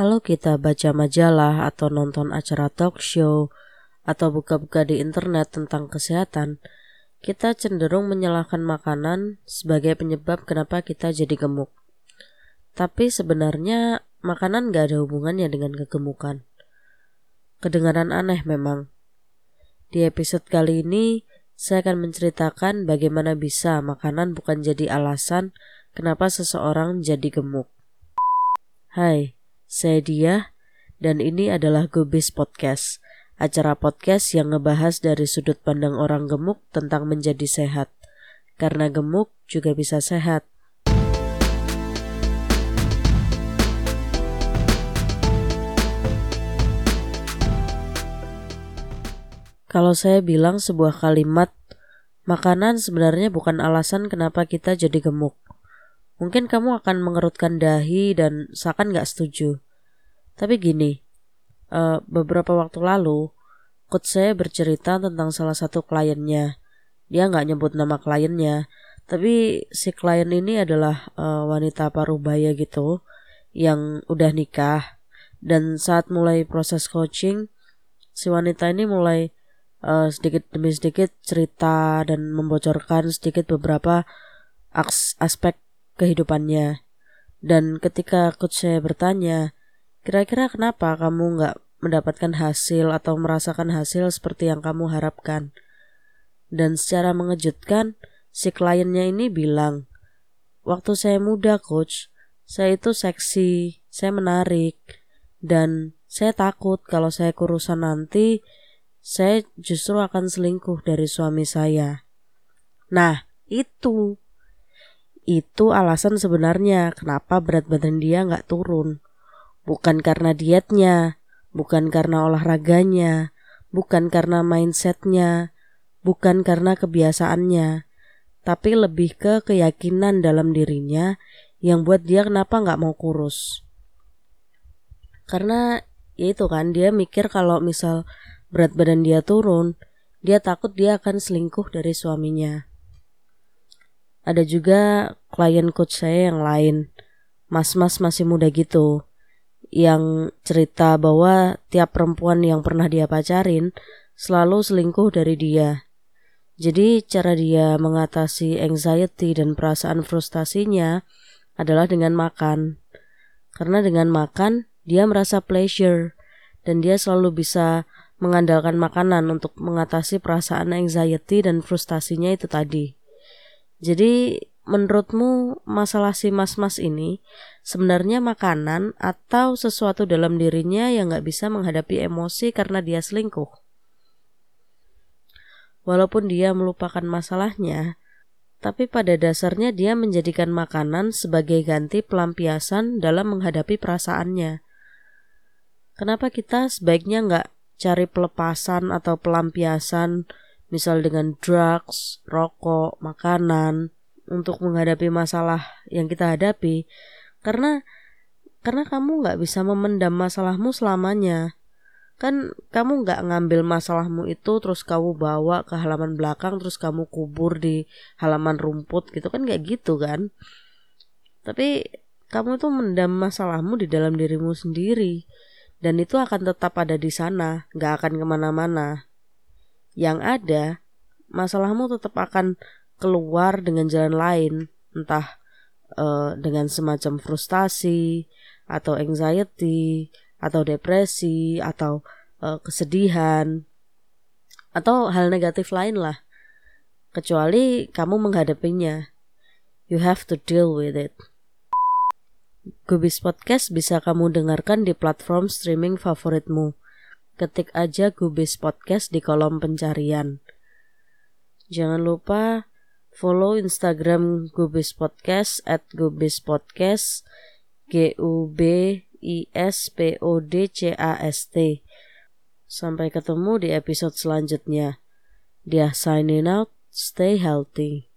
Kalau kita baca majalah atau nonton acara talk show atau buka-buka di internet tentang kesehatan, kita cenderung menyalahkan makanan sebagai penyebab kenapa kita jadi gemuk. Tapi sebenarnya makanan gak ada hubungannya dengan kegemukan. Kedengaran aneh memang. Di episode kali ini, saya akan menceritakan bagaimana bisa makanan bukan jadi alasan kenapa seseorang jadi gemuk. Hai, saya Dia, dan ini adalah Gubis Podcast, acara podcast yang ngebahas dari sudut pandang orang gemuk tentang menjadi sehat. Karena gemuk juga bisa sehat. Kalau saya bilang sebuah kalimat, makanan sebenarnya bukan alasan kenapa kita jadi gemuk. Mungkin kamu akan mengerutkan dahi dan seakan gak setuju. Tapi gini, uh, beberapa waktu lalu, coach saya bercerita tentang salah satu kliennya. Dia nggak nyebut nama kliennya, tapi si klien ini adalah uh, wanita parubaya gitu, yang udah nikah. Dan saat mulai proses coaching, si wanita ini mulai uh, sedikit demi sedikit cerita dan membocorkan sedikit beberapa aspek kehidupannya. Dan ketika coach saya bertanya, kira-kira kenapa kamu nggak mendapatkan hasil atau merasakan hasil seperti yang kamu harapkan? Dan secara mengejutkan, si kliennya ini bilang, waktu saya muda coach, saya itu seksi, saya menarik, dan saya takut kalau saya kurusan nanti, saya justru akan selingkuh dari suami saya. Nah, itu itu alasan sebenarnya kenapa berat badan dia nggak turun. Bukan karena dietnya, bukan karena olahraganya, bukan karena mindsetnya, bukan karena kebiasaannya, tapi lebih ke keyakinan dalam dirinya yang buat dia kenapa nggak mau kurus. Karena ya itu kan dia mikir kalau misal berat badan dia turun, dia takut dia akan selingkuh dari suaminya. Ada juga klien coach saya yang lain, mas-mas masih muda gitu, yang cerita bahwa tiap perempuan yang pernah dia pacarin selalu selingkuh dari dia. Jadi cara dia mengatasi anxiety dan perasaan frustasinya adalah dengan makan. Karena dengan makan dia merasa pleasure dan dia selalu bisa mengandalkan makanan untuk mengatasi perasaan anxiety dan frustasinya itu tadi. Jadi menurutmu masalah si mas-mas ini sebenarnya makanan atau sesuatu dalam dirinya yang gak bisa menghadapi emosi karena dia selingkuh? Walaupun dia melupakan masalahnya, tapi pada dasarnya dia menjadikan makanan sebagai ganti pelampiasan dalam menghadapi perasaannya. Kenapa kita sebaiknya nggak cari pelepasan atau pelampiasan misal dengan drugs, rokok, makanan untuk menghadapi masalah yang kita hadapi karena karena kamu nggak bisa memendam masalahmu selamanya. Kan kamu nggak ngambil masalahmu itu terus kamu bawa ke halaman belakang terus kamu kubur di halaman rumput gitu kan kayak gitu kan? Tapi kamu tuh mendam masalahmu di dalam dirimu sendiri dan itu akan tetap ada di sana nggak akan ke mana-mana. Yang ada, masalahmu tetap akan keluar dengan jalan lain, entah uh, dengan semacam frustasi atau anxiety atau depresi atau uh, kesedihan atau hal negatif lain lah. Kecuali kamu menghadapinya. You have to deal with it. Gubis Podcast bisa kamu dengarkan di platform streaming favoritmu ketik aja Gubis Podcast di kolom pencarian. Jangan lupa follow Instagram Gubis Podcast at Gubis Podcast G U B I S P O D C A S T. Sampai ketemu di episode selanjutnya. Dia signing out, stay healthy.